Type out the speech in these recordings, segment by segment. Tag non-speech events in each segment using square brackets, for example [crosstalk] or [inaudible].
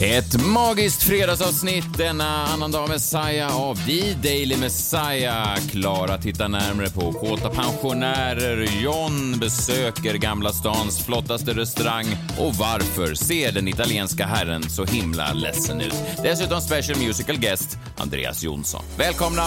Ett magiskt fredagsavsnitt denna annandag Messiah av The Daily Messiah. Klara tittar närmare på kåta pensionärer, John besöker Gamla stans flottaste restaurang och varför ser den italienska herren så himla ledsen ut? Dessutom special musical guest Andreas Jonsson. Välkomna!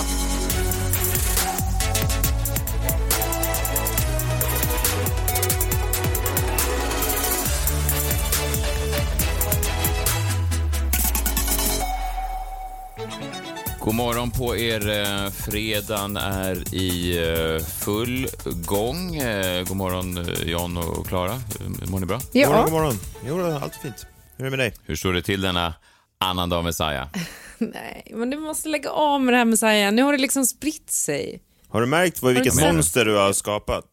God morgon på er. Eh, fredagen är i eh, full gång. Eh, god morgon Jan och Klara. Mår ni bra? Ja. God morgon, god morgon. Jo, allt fint. Hur är det med dig? Hur står det till denna annandag Messiah? [laughs] Nej, men du måste lägga av med det här Messiah. Nu har det liksom spritt sig. Har du märkt vad, vilket du? monster du har skapat?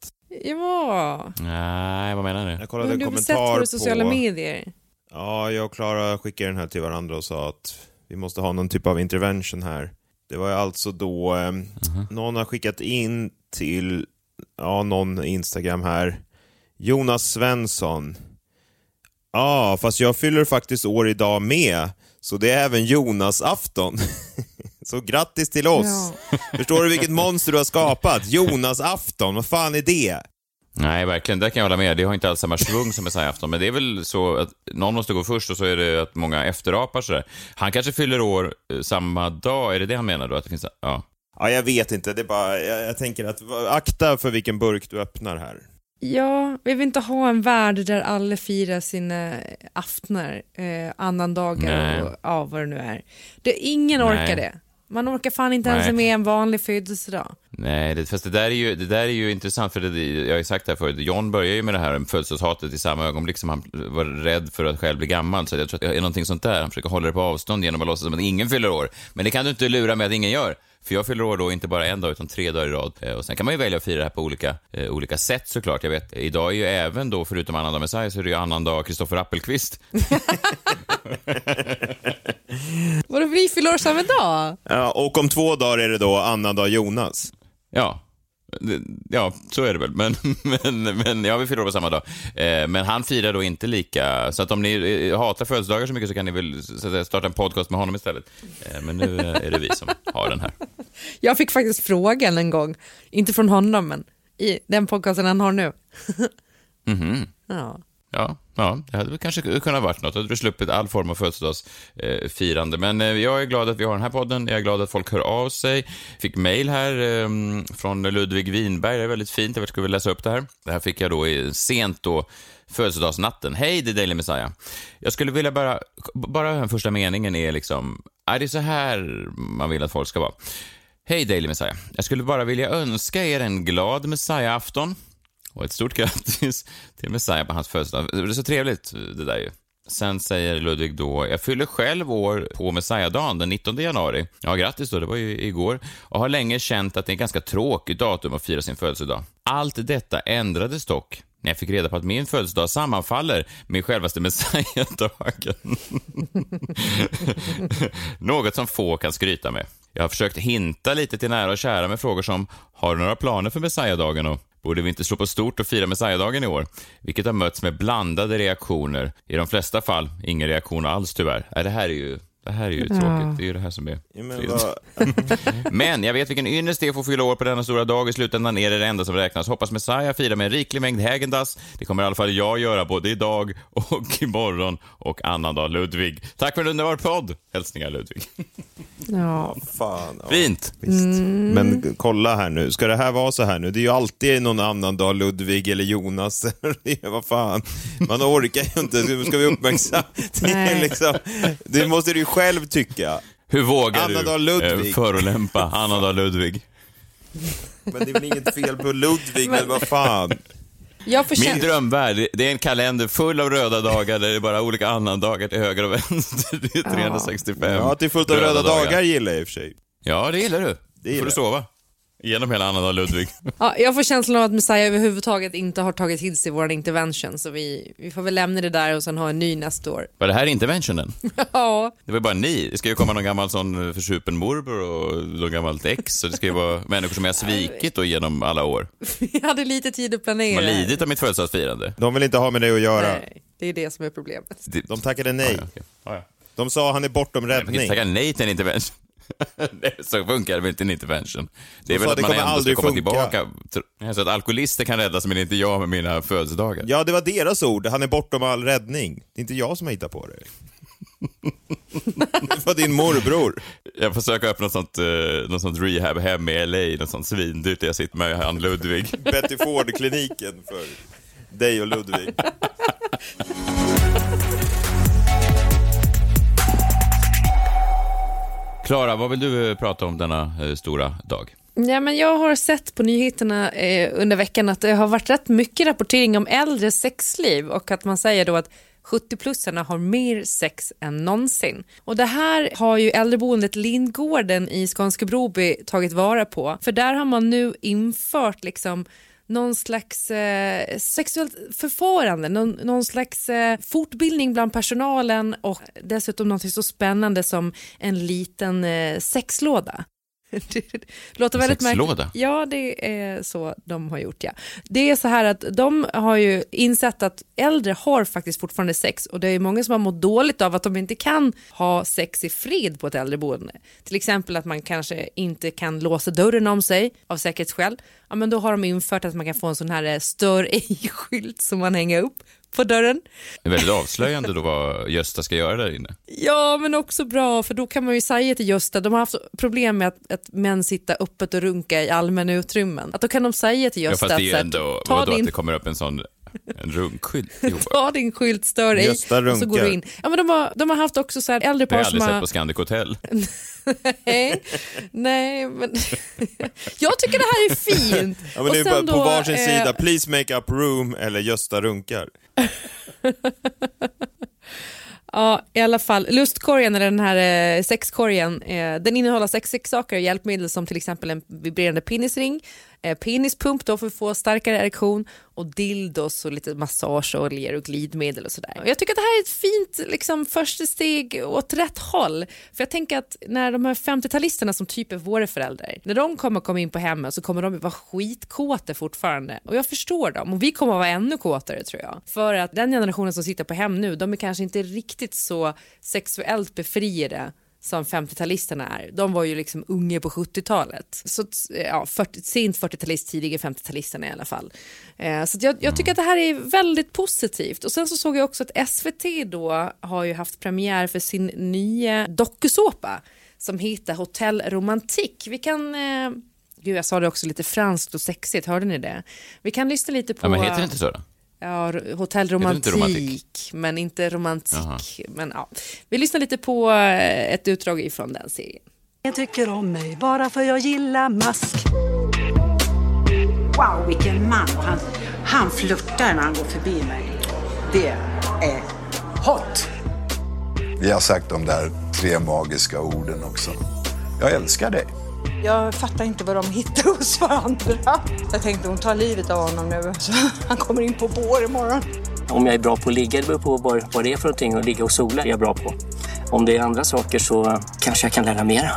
Ja. Nej, vad menar du? Jag kollade Men en du har sett våra sociala på... medier? Ja, jag och Klara skickade den här till varandra och sa att vi måste ha någon typ av intervention här. Det var ju alltså då eh, någon har skickat in till, ja, någon Instagram här. Jonas Svensson. Ja, fast jag fyller faktiskt år idag med, så det är även Jonas afton. [laughs] så grattis till oss. Förstår du vilket monster du har skapat? Jonas afton, vad fan är det? Nej, verkligen. Där kan jag hålla med. Det har inte alls samma svung som Messiah-afton. Men det är väl så att någon måste gå först och så är det att många efterapar sådär. Han kanske fyller år eh, samma dag. Är det det han menar då? Att det finns... Ja. Ja, jag vet inte. Det är bara, jag, jag tänker att akta för vilken burk du öppnar här. Ja, vi vill inte ha en värld där alla firar sina aftnar, eh, annandagar Nej. och ja, vad det nu är. Det, ingen Nej. orkar det. Man orkar fan inte ens Nej. med en vanlig födelsedag. Nej, det, fast det där, är ju, det där är ju intressant, för det, jag har ju sagt det här förut, John börjar ju med det här födelsedagshatet i samma ögonblick som han var rädd för att själv bli gammal, så jag tror att det är någonting sånt där, han försöker hålla det på avstånd genom att låtsas som att ingen fyller år. Men det kan du inte lura med att ingen gör, för jag fyller år då inte bara en dag, utan tre dagar i rad. Eh, Och sen kan man ju välja att fira det här på olika, eh, olika sätt såklart. Jag vet, idag är ju även då, förutom annandag Messiah, så är det ju annandag Kristoffer Appelqvist. [laughs] [laughs] Vi fyller år samma dag? Ja, och om två dagar är det då annandag Jonas. Ja. Ja, så är det väl. Men, [laughs] men, men ja, vi fyller år på samma dag. Eh, men han firar då inte lika... Så att om ni eh, hatar födelsedagar så mycket så kan ni väl säga, starta en podcast med honom istället. Eh, men nu är det vi som har den här. [laughs] Jag fick faktiskt frågan en gång, inte från honom, men i den podcasten han har nu. [laughs] Mhm. Ja. Ja, ja, det hade väl kanske kunnat varit något. Då hade du sluppit all form av födelsedagsfirande. Men eh, jag är glad att vi har den här podden. Jag är glad att folk hör av sig. Fick mail här ehm, från Ludvig Winberg. Det är väldigt fint. Jag skulle vilja läsa upp det här. Det här fick jag då sent då, födelsedagsnatten. Hej, det är Daily Messiah. Jag skulle vilja bara, bara den första meningen är liksom, är det är så här man vill att folk ska vara. Hej Daily Messiah. Jag skulle bara vilja önska er en glad Messiah-afton. Och ett stort grattis till Messiah på hans födelsedag. Det är så trevligt det där ju. Sen säger Ludvig då, jag fyller själv år på Messiah-dagen den 19 januari. Ja, grattis då, det var ju igår. Och har länge känt att det är ett ganska tråkigt datum att fira sin födelsedag. Allt detta ändrades dock när jag fick reda på att min födelsedag sammanfaller med självaste Messiah-dagen. [laughs] Något som få kan skryta med. Jag har försökt hinta lite till nära och kära med frågor som Har du några planer för Messiah-dagen? Och Borde vi inte slå på stort och fira Messiah-dagen i år? Vilket har mötts med blandade reaktioner. I de flesta fall ingen reaktion alls tyvärr. Äh, det här är ju, det här är ju tråkigt. Det är ju det här som är Ja, men [laughs] Men jag vet vilken ynnest det är att få fylla år på denna stora dag. I slutändan är det det enda som räknas. Hoppas Messiah firar med en riklig mängd Häagen-Dazs. Det kommer i alla fall jag göra både idag och imorgon och annandag Ludvig. Tack för en underbar podd! Hälsningar Ludvig. [laughs] ja. fan. Ja, Fint! visst. Mm. Men kolla här nu, ska det här vara så här nu? Det är ju alltid någon annan dag, Ludvig eller Jonas. [laughs] Vad fan, man orkar ju inte. Ska vi uppmärksamma? [laughs] Det, liksom, det måste du ju själv tycka. Hur vågar Annandag du Ludvig. eh, förolämpa annandag Ludvig? Men det är väl inget fel på Ludvig, men vad fan. Jag får Min drömvärld, det- är en kalender full av röda dagar där det är bara olika annandagar till höger och vänster. [laughs] Det är 365 Ja, att det är fullt av röda dagar gillar jag i och för sig. Ja, det gillar du. Det gillar får du sova. Genom hela Anna och Ludvig. [laughs] Ja, jag får känslan av att Messiah överhuvudtaget inte har tagit till sig vår intervention så vi, vi får väl lämna det där och sen ha en ny nästa år. Var det här interventionen? [laughs] Ja, Det var bara ni. Det ska ju komma någon gammal sån försupen morbror och någon gammalt ex. Och det ska ju vara [laughs] människor som jag har svikit då genom alla år. vi hade lite tid att De planera. har lidit av mitt födelsedagsfirande. De vill inte ha med dig att göra. Nej, det är det som är problemet. De tackade nej. Ja, okej. Ja, ja. De sa han är bortom Jag kan inte räddning. tacka nej till en intervention. [laughs] Det- Så funkar det väl inte en intervention. Det är väl att man kommer ändå ska komma funka. tillbaka. Så att alkoholister kan räddas, men inte jag med mina födelsedagar. Ja, det var deras ord. Han är bortom all räddning. Det är inte jag som har hittat på det. [laughs] det var din morbror. Jag får söka upp något sånt, uh, något sånt rehab-hem i LA, något sånt svindyrt där jag sitter med han Ludvig. Betty Ford-kliniken för dig och Ludvig. [laughs] Klara, vad vill du eh, prata om denna eh, stora dag? Ja, men jag har sett på nyheterna eh, under veckan att det har varit rätt mycket rapportering om äldre sexliv och att man säger då att 70-plussarna har mer sex än någonsin. Och det här har ju äldreboendet Lindgården i Skånska Broby tagit vara på. För där har man nu infört liksom någon slags eh, sexuellt förfarande, någon, någon slags eh, fortbildning bland personalen och dessutom något så spännande som en liten eh, sexlåda. [laughs] Låter väldigt märkligt. Ja, det är så de har gjort. Ja. Det är så här att de har ju insett att äldre har faktiskt fortfarande sex och det är många som har mått dåligt av att de inte kan ha sex i fred på ett äldreboende. Till exempel att man kanske inte kan låsa dörren om sig av säkerhetsskäl. Ja, men då har de infört att man kan få en sån här eh, stör [laughs] ej-skylt som man hänger upp på dörren. Det är väldigt avslöjande då vad Gösta ska göra där inne. Ja, men också bra, för då kan man ju säga till Gösta, de har haft problem med att, att män sitter öppet och runka i allmänna utrymmen. Att då kan de säga till Ja, Gösta fast det är ändå, ta, vadå, din, att det kommer upp en sån en runkskylt. [laughs] Ta din skylt, stör dig Gösta och så går du in. Ja, men de, har, de har haft också så här äldre det har par jag som aldrig sett har... på Scandic Hotel. [laughs] [laughs] Nej, nej, men [laughs] jag tycker det här är fint. Ja, men Och det är bara på då, varsin eh, sida. Please make up room eller Gösta runkar. [laughs] Ja, i alla fall. Lustkorgen, eller den här eh, sexkorgen, eh, den innehåller sex sexsaker och hjälpmedel som till exempel en vibrerande penisring, eh, penispump då för att få starkare erektion och dildos och lite massageoljor och glidmedel och sådär. Jag tycker att det här är ett fint liksom, första steg åt rätt håll. För jag tänker att när de här 50-talisterna som typ är våra föräldrar, när de kommer komma in på hemmet så kommer de vara skitkåta fortfarande. Och jag förstår dem och vi kommer att vara ännu kåtare tror jag. För att den generationen som sitter på hem nu, de är kanske inte riktigt så sexuellt befriade som 50-talisterna är. De var ju liksom unga på 70-talet. Så ja, 40, sent 40-talist, tidiga 50-talisterna i alla fall. Eh, så jag, jag tycker att det här är väldigt positivt. Och sen så såg jag också att SVT då har ju haft premiär för sin nya dokusåpa som heter Hotell Romantik. Vi kan... Eh, Gud, jag sa det också lite franskt och sexigt, hörde ni det? Vi kan lyssna lite på... Ja, men heter det inte så då? Ja, Hotell inte Romantik, men inte romantik. Men, ja. Vi lyssnar lite på eh, ett utdrag ifrån den serien. Jag tycker om mig bara för jag gillar mask. Wow, vilken man! Han, han flörtar när han går förbi mig. Det är hot! Vi har sagt de där tre magiska orden också. Jag älskar dig. Jag fattar inte vad de hittar hos varandra. Jag tänkte hon tar livet av honom nu. Så han kommer in på bår imorgon. Om jag är bra på att ligga, det beror på vad, vad det är för någonting. Och ligga och sola är jag bra på. Om det är andra saker så kanske jag kan lära mera.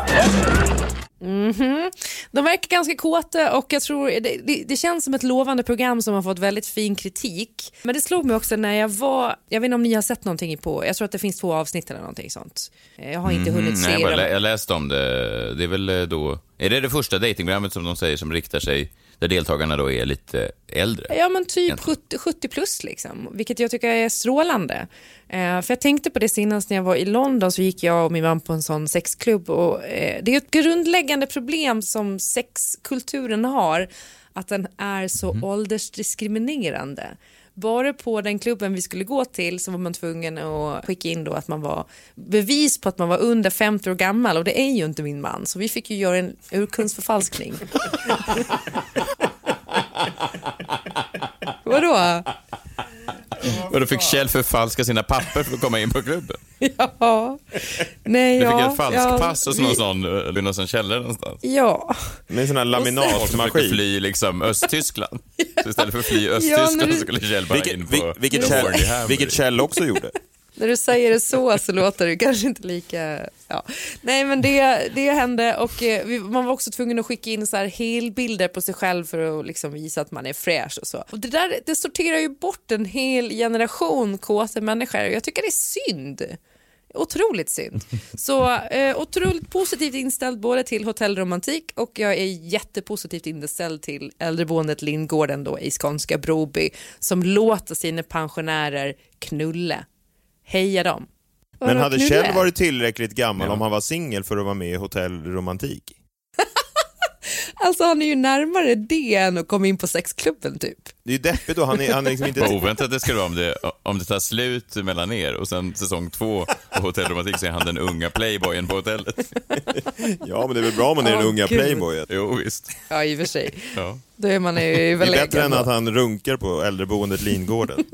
De verkar ganska kåta och jag tror det, det, det känns som ett lovande program som har fått väldigt fin kritik. Men det slog mig också när jag var, jag vet inte om ni har sett någonting på, jag tror att det finns två avsnitt eller någonting sånt. Jag har inte hunnit Mm, se nej, jag, lä- jag läste om det. Det är väl eh, då... Är det det första datingprogrammet som de säger som riktar sig, där deltagarna då är lite äldre? Ja men typ Egentligen. 70, 70 plus liksom, vilket jag tycker är strålande. Eh, för jag tänkte på det senast när jag var i London så gick jag och min man på en sån sexklubb och eh, det är ett grundläggande problem som sexkulturen har, att den är så åldersdiskriminerande. Bara på den klubben vi skulle gå till så var man tvungen att skicka in då att man var bevis på att man var under 50 år gammal och det är ju inte min man så vi fick ju göra en urkundsförfalskning. [laughs] Vadå? Och då fick Kjell förfalska sina papper för att komma in på klubben. [laughs] Ja. Nej, Du fick ja, ett falskpass hos någon sån, eh, i någon sån källare någonstans. Ja. Med en sån här Folk laminatmaskin. fly liksom Östtyskland. [laughs] Så istället för att fly Ja, Östtyskland när du- så skulle Kjell bara in Vilket, på... Kjell, Horny Hammer. vilket Kjell också gjorde. När du säger det så så låter det kanske inte lika... Ja. Nej men det, det hände och eh, man var också tvungen att skicka in så här helbilder på sig själv för att liksom visa att man är fräsch och så. Och det där det sorterar ju bort en hel generation kåta människor och jag tycker det är synd. Otroligt synd. [laughs] Så eh, otroligt positivt inställd både till hotellromantik och jag är jättepositivt inställd till äldreboendet Lindgården då i skånska Broby som låter sina pensionärer knulla. Heja dem. Men hade? Kjell varit tillräckligt gammal Ja. om han var singel för att vara med i Hotell Romantik? [laughs] Alltså han är ju närmare det än att komma in på sexklubben typ. Det är ju deppigt då, han är, han är liksom Vad inte... oväntat det skulle vara om det, om det tar slut mellan er och sen säsong två på Hotell Romantik så är han den unga playboyen på hotellet. [laughs] Ja, men det är väl bra om man är den Åh, unga Gud. playboyen. Jo, visst. Ja i och för sig. Ja. Då är man ju Det är väl bättre än att han runkar på äldreboendet Lingården. [laughs]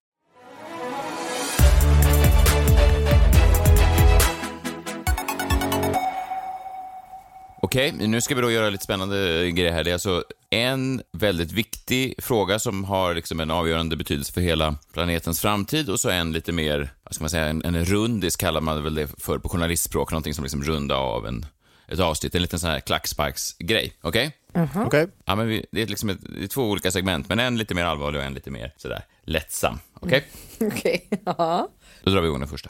Okej, nu ska vi då göra lite spännande grejer här. Det är alltså en väldigt viktig fråga som har liksom en avgörande betydelse för hela planetens framtid och så en lite mer, vad ska man säga, en, en rundis kallar man väl det för på journalistspråk, någonting som liksom runda av en, ett avsnitt, en liten sån här klacksparksgrej. Okej? Okej? Ja, men vi, det är liksom ett, det är två olika segment, men en lite mer allvarlig och en lite mer sådär lättsam. Okej? [laughs] Okej, ja. Då drar vi igång den första.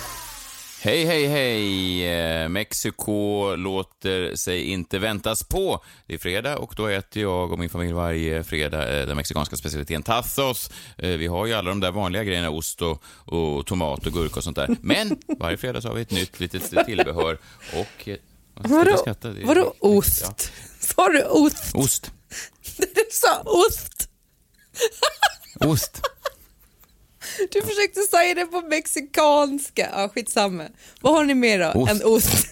Hej, hej, hej! Eh, Mexiko låter sig inte väntas på. Det är fredag och då äter jag och min familj varje fredag eh, den mexikanska specialiteten tacos. Eh, Vi har ju alla de där vanliga grejerna, ost och, och tomat och gurka och sånt där. Men varje fredag så har vi ett nytt litet tillbehör och... Vadå, skratta? Vadå ost? Sa du ost? Ost. [laughs] Du sa ost. Ost. Du försökte säga det på mexikanska. Ja, skitsamma. Vad har ni mer då Ost. än [laughs] ost?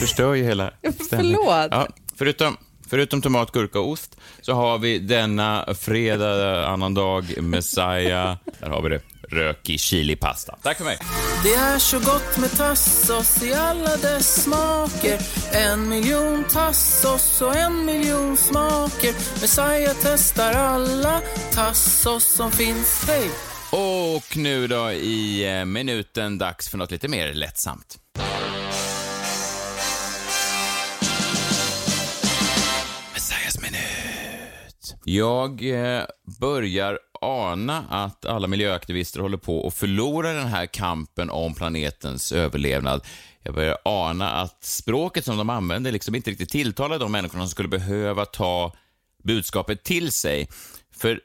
Förstör ju hela stämningen. Förlåt. Ja, förutom, förutom tomat, gurka och ost så har vi denna fredag, annan dag, Messiah. Där har vi det. Rökig chilipasta. Tack för mig. Det är så gott med tassos i alla dess smaker En miljon tassos och en miljon smaker Messiah testar alla tassos som finns, hej! Och nu då i eh, minuten dags för något lite mer lättsamt. Jag eh, börjar ana att alla miljöaktivister håller på att förlora den här kampen om planetens överlevnad. Jag börjar ana att språket som de använder liksom inte riktigt tilltalar de människorna som skulle behöva ta budskapet till sig. För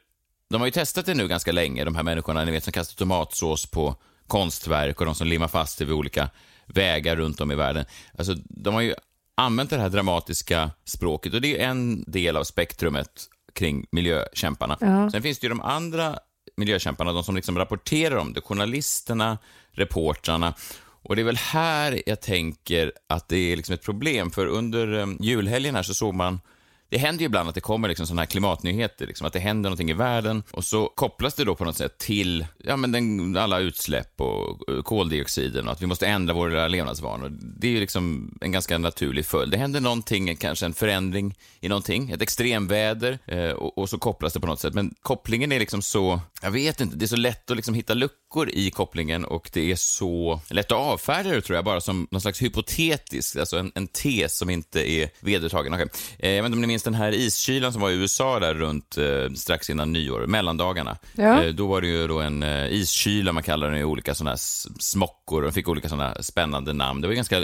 de har ju testat det nu ganska länge, de här människorna ni vet, som kastar tomatsås på konstverk och de som limmar fast det vid olika vägar runt om i världen. Alltså, de har ju använt det här dramatiska språket och det är en del av spektrumet kring miljökämparna. Ja. Sen finns det ju de andra miljökämparna, de som liksom rapporterar om det, journalisterna, reportrarna. Och det är väl här jag tänker att det är liksom ett problem, för under eh, julhelgen här så såg man det händer ju ibland att det kommer liksom sådana här klimatnyheter, liksom, att det händer någonting i världen och så kopplas det då på något sätt till ja, men den, alla utsläpp och eh, koldioxiden och att vi måste ändra våra levnadsvanor. Det är ju liksom en ganska naturlig följd. Det händer någonting, kanske en förändring i någonting, ett extremväder eh, och, och så kopplas det på något sätt. Men kopplingen är liksom så, jag vet inte, det är så lätt att liksom hitta luckor luckor i kopplingen och det är så lätt att avfärda det tror jag, bara som någon slags hypotetisk, alltså en, en tes som inte är vedertagen. Okay. Eh, jag vet inte om ni minns den här iskylan som var i USA där runt eh, strax innan nyår, mellandagarna. Ja. Eh, då var det ju då en eh, iskyla, man kallar den i olika sådana smockor, de fick olika sådana spännande namn. Det var ganska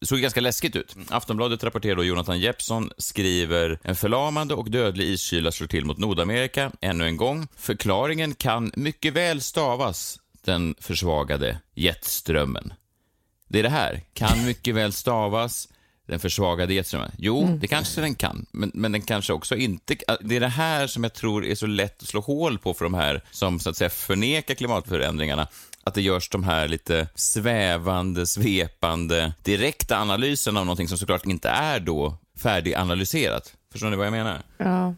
det såg ganska läskigt ut. Aftonbladet rapporterar då Jonathan Jeppsson skriver en förlamande och dödlig iskyla slår till mot Nordamerika ännu en gång. Förklaringen kan mycket väl stavas den försvagade jetströmmen. Det är det här, kan [laughs] mycket väl stavas den försvagade jetströmmen. Jo, Mm. det kanske den kan, men, men den kanske också inte... Det är det här som jag tror är så lätt att slå hål på för de här som så att säga förnekar klimatförändringarna. Att det görs de här lite svävande, svepande, direkta analyserna av någonting som såklart inte är då färdiganalyserat. Förstår ni vad jag menar? Ja.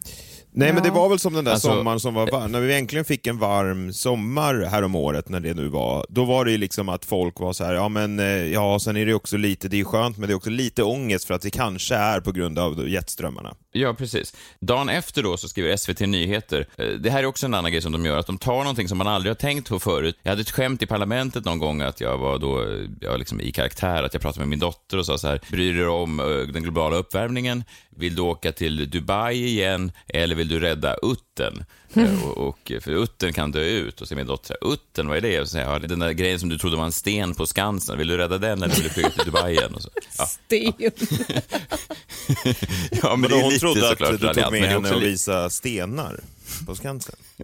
Nej, men det Ja. var väl som den där Alltså- sommaren som var varm. När vi äntligen fick en varm sommar här om året, när det nu var, då var det ju liksom att folk var så här, ja men, eh, ja, sen är det också lite, det är skönt, men det är också lite ångest för att det kanske är på grund av jetströmmarna. Ja, precis. Dagen efter då så skriver SVT Nyheter, eh, det här är också en annan grej som de gör, att de tar någonting som man aldrig har tänkt på förut. Jag hade ett skämt i parlamentet någon gång att jag var då, eh, jag liksom i karaktär, att jag pratade med min dotter och sa så här, bryr du dig om den globala uppvärmningen? Vill du åka till Dubai igen eller vill du rädda uttern? [laughs] Eh, Och, och, för uttern kan dö ut. Och så min dotter, uttern, vad är det? Och så säger jag, "Ja, den där grejen som du trodde var en sten på Skansen, vill du rädda den eller vill du flyga till Dubai igen? Och så. [laughs] Ja. Sten. Ja, [laughs] men Men det är hon lite trodde att du tog med henne och lite- visa stenar på Skansen. [laughs]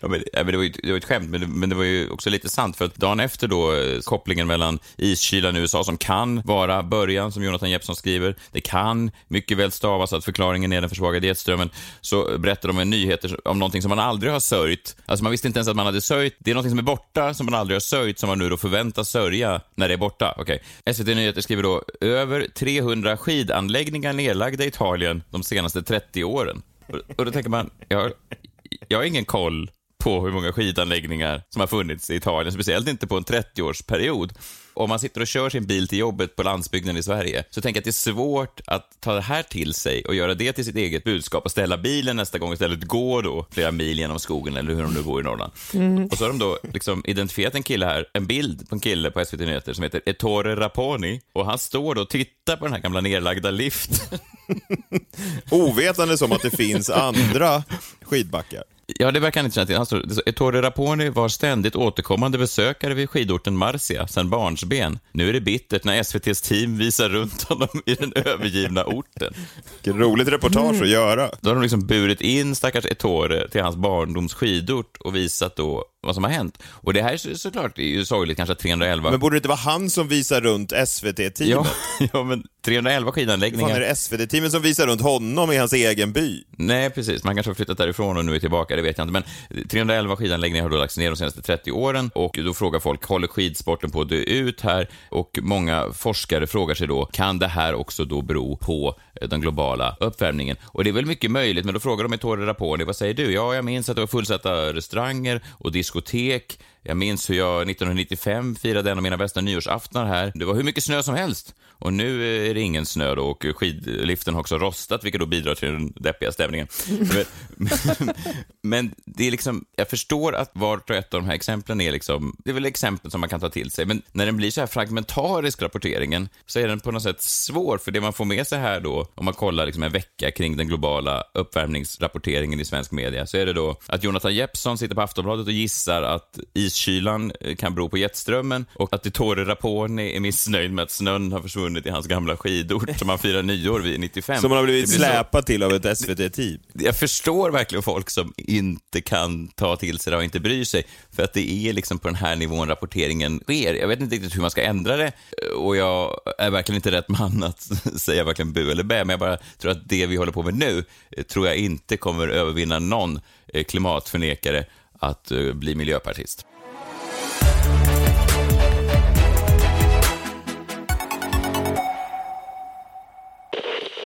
ja, men, ja, men det, var ju, det var ett skämt, men det, men det var ju också lite sant. För att dagen efter då, eh, kopplingen mellan iskylan i USA, som kan vara början, som Jonathan Jeppsson skriver, det kan mycket väl stavas att förklaringen är den försvagade jetströmmen, så berättar de en nyheter om någonting som man aldrig har sörjt. Alltså man visste inte ens att man hade sörjt. Det är någonting som är borta, som man aldrig har sörjt, som man nu då förväntas sörja när det är borta. Okay. SVT Nyheter skriver då, över 300 skidanläggningar nedlagda i Italien de senaste 30 åren. Och, och då tänker man, jag jag har ingen koll på hur många skidanläggningar som har funnits i Italien, speciellt inte på en 30-årsperiod. Om man sitter och kör sin bil till jobbet på landsbygden i Sverige, så tänker jag att det är svårt att ta det här till sig och göra det till sitt eget budskap och ställa bilen nästa gång istället gå då flera mil genom skogen eller hur de nu bor i Norrland. Mm. Och så har de då liksom identifierat en kille här, en bild på en kille på SVT Nyheter som heter Ettore Raponi och han står då och tittar på den här gamla nerlagda liften. [laughs] Ovetande som att det finns andra skidbackar. Ja, det verkar han inte känna till. Han står, Ettore Raponi var ständigt återkommande besökare vid skidorten Marcia sedan barnsben. Nu är det bittert när SVTs team visar runt honom i den övergivna orten. Vilket roligt reportage att göra. Då har de liksom burit in stackars Ettore till hans barndoms skidort och visat då vad som har hänt. Och det här är så, såklart är ju sorgligt kanske att 311... Men borde det inte vara han som visar runt SVT-teamet? ja, [laughs] ja, men 311 Fan, skidanläggningar... är det SVT-teamet som visar runt honom i hans egen by? Nej, precis. Man kanske har flyttat därifrån och nu är tillbaka, det vet jag inte. Men 311 skidanläggningar har då lagts ner de senaste 30 åren och då frågar folk, håller skidsporten på att dö ut här? Och många forskare frågar sig då, kan det här också då bero på eh, den globala uppvärmningen? Och det är väl mycket möjligt, men då frågar de Ettore Raponi, vad säger du? Ja, jag minns att det var fullsatta restauranger och diskotek. Jag minns hur jag 1995 firade en av mina bästa nyårsaftnar här. Det var hur mycket snö som helst. Och nu är det ingen snö då och skidliften har också rostat, vilket då bidrar till den deppiga stämningen. [laughs] Men, men, det är liksom, jag förstår att vart och ett av de här exemplen är liksom, det är väl exempel som man kan ta till sig, men när den blir så här fragmentarisk, rapporteringen, så är den på något sätt svår, för det man får med sig här då, om man kollar liksom en vecka kring den globala uppvärmningsrapporteringen i svensk media, så är det då att Jonathan Jeppsson sitter på Aftonbladet och gissar att iskylan eh, kan bero på jetströmmen och att Ettore Raponi är missnöjd med att snön har försvunnit i hans gamla skidort som han firar nyår vid 95. Som han har blivit blir så- släpad till av ett SVT-team. jag förstår verkligen folk som inte kan ta till sig det och inte bryr sig. För att det är liksom på den här nivån rapporteringen sker. Jag vet inte riktigt hur man ska ändra det och jag är verkligen inte rätt man att [laughs] säga verkligen bu eller bä. Men jag bara tror att det vi håller på med nu eh, tror jag inte kommer övervinna någon eh, klimatförnekare att eh, bli miljöpartist.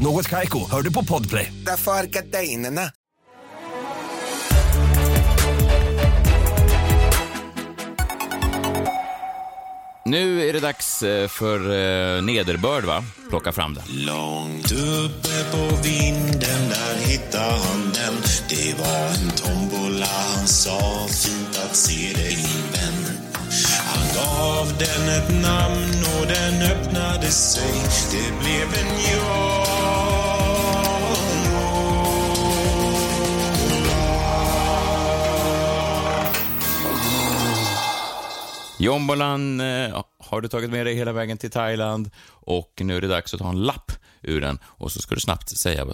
Något Kaiko, hör du på Podplay. Därför är gardinerna. Nu är det dags eh, för eh, nederbörd, va? Plocka fram den. Långt uppe på vinden där hittade han den Det var en tombola, han sa fint att se dig min vän Han gav den ett namn och den öppnade sig Det blev en ja Jombolan eh, har du tagit med dig hela vägen till Thailand och nu är det dags att ta en lapp ur den och så ska du snabbt säga?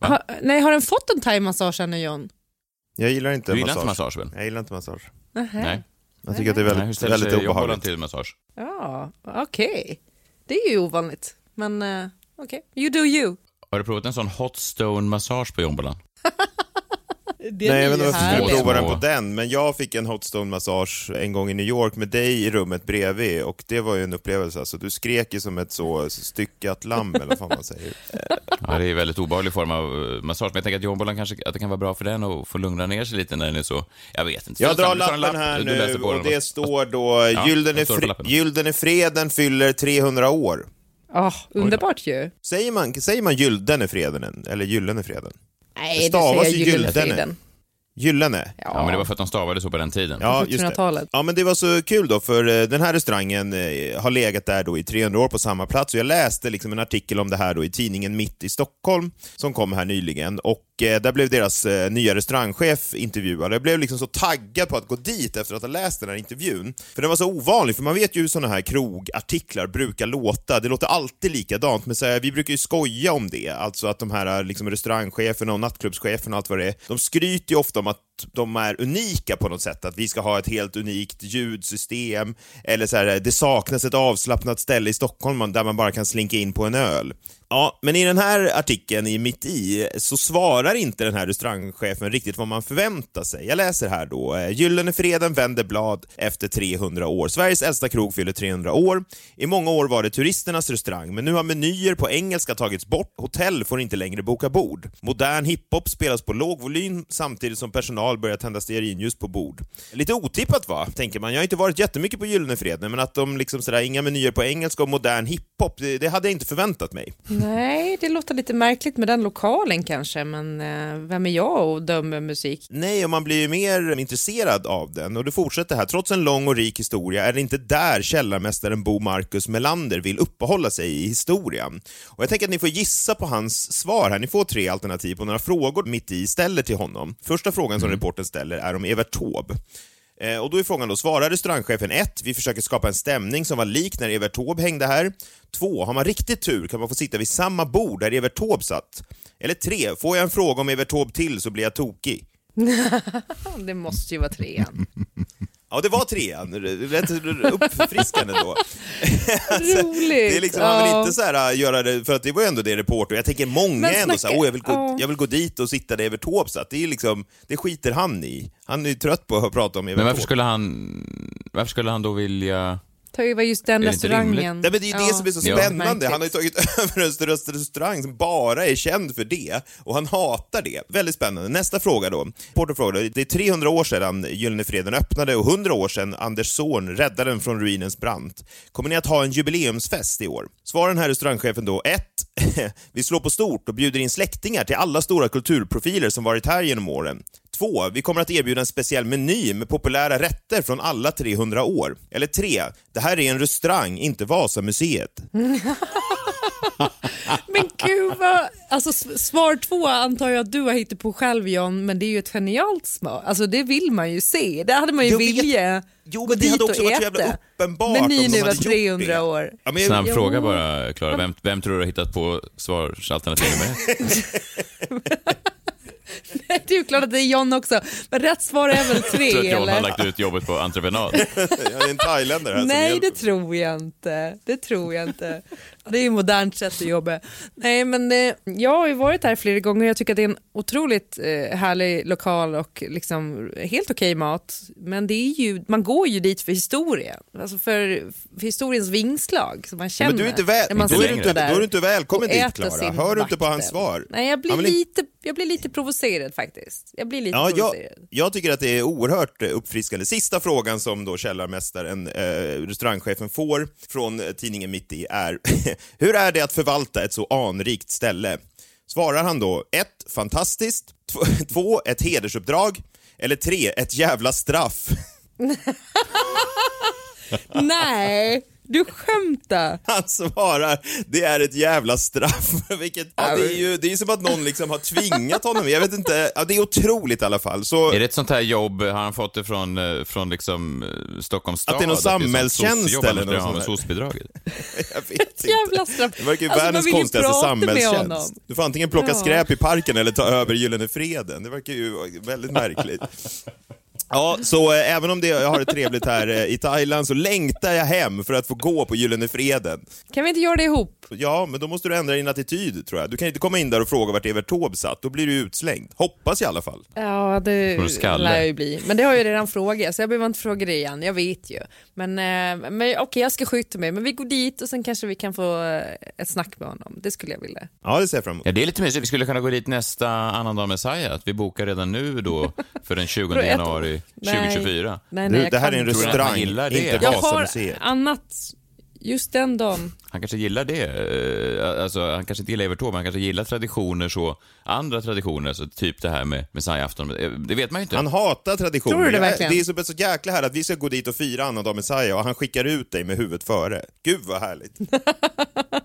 Ha, nej, har den fått en thai-massage ännu John? Jag gillar inte Du gillar massage. inte massage? Jag gillar inte massage. Nähä. Nej. Jag tycker att det är väldigt, väldigt obehagligt. till massage? Ja, okej. Det är ju ovanligt. Men uh, okej, you do you. Har du provat en sån hot stone massage på Jombolan? [laughs] Det Nej, jag vet inte varför jag skulle prova den på den, men jag fick en hot stone massage en gång i New York med dig i rummet bredvid och det var ju en upplevelse. Alltså, du skrek ju som ett så styckat lamm eller vad fan man säger. Ja, det är en väldigt obehaglig form av eh, massage, men jag tänker att Jombolan kanske att det kan vara bra för den och få lugna ner sig lite när den är så... Jag vet inte. Jag drar du lappen lapp, här du nu och det står då Ja, lappen? Gyllene freden fyller 300 år. Ja, underbart ju. Säger man, säger man Gyldene freden eller Gyllene freden? Nej, Det stavas säger ju jag Gyllene. Gyllene? Ja, men det var för att de stavade så på den tiden. Ja, just det. 1700-talet. Ja, men det var så kul då, för eh, den här restaurangen eh, har legat där då i 300 år på samma plats och jag läste liksom en artikel om det här då i tidningen Mitt i Stockholm som kom här nyligen och eh, där blev deras nya restaurangchef intervjuad. Jag blev liksom så taggad på att gå dit efter att ha läst den här intervjun. För den var så ovanlig, för man vet ju hur sådana här krogartiklar brukar låta. Det låter alltid likadant, men så här, vi brukar ju skoja om det. Alltså att de här liksom, restaurangcheferna och nattklubbscheferna och allt vad det är, de skryter ju ofta om att de är unika på något sätt, att vi ska ha ett helt unikt ljudsystem, eller så här, det saknas ett avslappnat ställe i Stockholm där man bara kan slinka in på en öl. Ja, men i den här artikeln i Mitt i så svarar inte den här restaurangchefen riktigt vad man förväntar sig. Jag läser här då. Eh, Gyllene Freden vänder blad efter 300 år. Sveriges äldsta krog fyller 300 år. I många år var det turisternas restaurang, men nu har menyer på engelska tagits bort. Hotell får inte längre boka bord. Modern hiphop spelas på låg volym samtidigt som personal börjar tända stearinljus på bord. Lite otippat va, tänker man. Jag har inte varit jättemycket på Gyllene Freden, men att de liksom sådär, inga menyer på engelska och modern hiphop, det, det hade jag inte förväntat mig. Nej, det låter lite märkligt med den lokalen kanske, men eh, vem är jag och dömer musik? Nej, och man blir ju mer intresserad av den. Och det fortsätter här. Trots en lång och rik historia är det inte där källarmästaren Bo Marcus Melander vill uppehålla sig i historien. Och jag tänker att ni får gissa på hans svar här. Ni får tre alternativ på några frågor mitt i ställer till honom. Första frågan som reporten ställer är om Evert Taube. Eh, Och då är frågan då, svarar restaurangchefen 1. Vi försöker skapa en stämning som var lik när Evert Taube hängde här. 2. Har man riktigt tur kan man få sitta vid samma bord där Evert Taube satt. Eller 3. Får jag en fråga om Evert Taube till så blir jag tokig. [laughs] det måste ju vara trean. [laughs] Ja, det var trean. Rätt uppfriskande då. [laughs] Roligt. Det är liksom, man vill inte så här, äh, göra det, för att det var ju ändå det reporter, jag tänker många är ändå så här, snacka- jag, vill gå, ja. jag vill gå dit och sitta där Evert Taube satt. Det är liksom, det skiter han i. Han är ju trött på att prata om Evert Men varför skulle han, varför skulle han då vilja... Ta över just den restaurangen. Nej, men det är ju det som är så Ja. spännande. Han har ju tagit [laughs] över en restaurang som bara är känd för det och han hatar det. Väldigt spännande. Nästa fråga då. Porter frågade, det är 300 år sedan Gyllene Freden öppnade och 100 år sedan Anders Zorn räddade den från ruinens brant. Kommer ni att ha en jubileumsfest i år? Svarar den här restaurangchefen då 1. Vi slår på stort och bjuder in släktingar till alla stora kulturprofiler som varit här genom åren. 2. Vi kommer att erbjuda en speciell meny med populära rätter från alla 300 år. Eller 3. Det här är en restaurang, inte Vasamuseet. [laughs] [laughs] Men gud vad... Alltså svar två antar jag att du har hittat på själv John, men det är ju ett genialt svar. Alltså det vill man ju se. Det hade man ju Jag vet. vilja Jo, gå men det dit hade också och varit så jävla uppenbart Men ni nu var gjort 300 det. år. Ja, men jag- Snabb Jo. fråga bara, Klara. Vem, vem tror du har hittat på svarsalternativ nummer ett? [laughs] Det är ju klart att det är John också, men rätt svar är väl Jag [laughs] tror tre att John har eller? lagt ut jobbet på entreprenad. Jag är en thailändare här Nej, det tror jag inte. Det tror jag inte. Det är ju modernt sätt att jobba. Nej, men eh, jag har ju varit här flera gånger. Jag tycker att det är en otroligt eh, härlig lokal och liksom helt okej mat. Men det är ju, man går ju dit för historien. Alltså för, för historiens vingslag som man känner. Men du är inte väl, när man då, är du inte, där då är du inte välkommen och dit Klara. Hör du inte på hans svar? Nej, jag blir, Han lite, jag blir lite provocerad faktiskt. Jag blir lite Ja, jag, provocerad. jag tycker att det är oerhört uppfriskande. Sista frågan som då källarmästaren, eh, restaurangchefen, får från eh, tidningen Mitt i är [laughs] Hur är det att förvalta ett så anrikt ställe? Svarar han då 1. Fantastiskt 2. [laughs] Ett hedersuppdrag eller 3. Ett jävla straff? [laughs] Nej, du skämtar. Han svarar det är ett jävla straff. [laughs] Vilket, ja, det, är ju, det är som att någon liksom har tvingat honom. Jag vet inte, ja, det är otroligt i alla fall. Så, Är det ett sånt här jobb, har han fått det från, eh, från liksom eh, Stockholms stad? Att det är någon samhällstjänst soc-jobb, eller annars blir något med sånt. SOS-bidraget? [laughs] jag vet [laughs] inte. Jävla straff. Det verkar ju Alltså, man världens konstigaste samhällstjänst. Du får antingen plocka Ja. skräp i parken eller ta över Gyllene Freden. Det verkar ju väldigt märkligt. Ja, så eh, även om det, jag har det trevligt här eh, i Thailand så längtar jag hem för att få gå på Gyllene Freden. Kan vi inte göra det ihop? Ja, men då måste du ändra din attityd tror jag. Du kan inte komma in där och fråga vart Evert Taube satt, då blir du utslängd. Hoppas i alla fall. Ja, det Får du skalle? lär jag ju bli. Men det har jag ju redan frågat, så jag behöver inte fråga det igen. Jag vet ju. Men, eh, men okej, jag ska skjuta mig. Men vi går dit och sen kanske vi kan få eh, ett snack med honom. Det skulle jag vilja. Ja, det ser jag fram emot. Ja, det är lite mysigt. Vi skulle kunna gå dit nästa annandag Messiah. Att vi bokar redan nu då för den 20 För ett år. januari Nej. 2024. Nej, nej, Du, det här är en inte. Restaurang, inte Jag har annat just den dagen. Han kanske gillar det. Eh, Alltså, han kanske inte gillar Evert Taube, men han kanske gillar traditioner så. Andra traditioner, så typ det här med Messiah-afton. Eh, Det vet man ju inte. Han hatar traditioner. Tror du det verkligen? det är så, så jäkla här att vi ska gå dit och fira annandag Messiah och han skickar ut dig med huvudet före. Gud vad härligt. [laughs]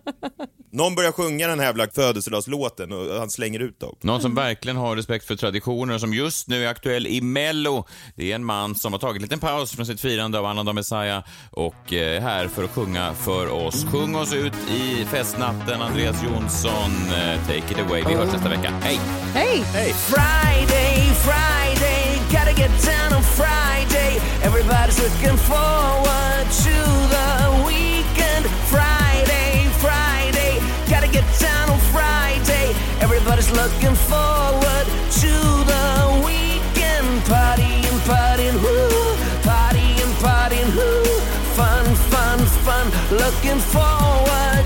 Någon börjar sjunga den här jävla födelsedagslåten och han slänger ut dem. Någon som verkligen har respekt för traditioner och som just nu är aktuell i Mello. Det är en man som har tagit en liten paus från sitt firande av annandag Messiah och är här för att sjunga för oss. Sjung oss ut i festnatten, Andreas Jonsson. Eh, Take it away. Vi hörs nästa vecka. Hej! Hej! Hej! Friday, Friday, gotta get down on Friday. Everybody's looking forward to the get down on Friday. Everybody's looking forward to the weekend. Partying, partying, woo, partying, partying, woo. Fun, fun, fun. Looking forward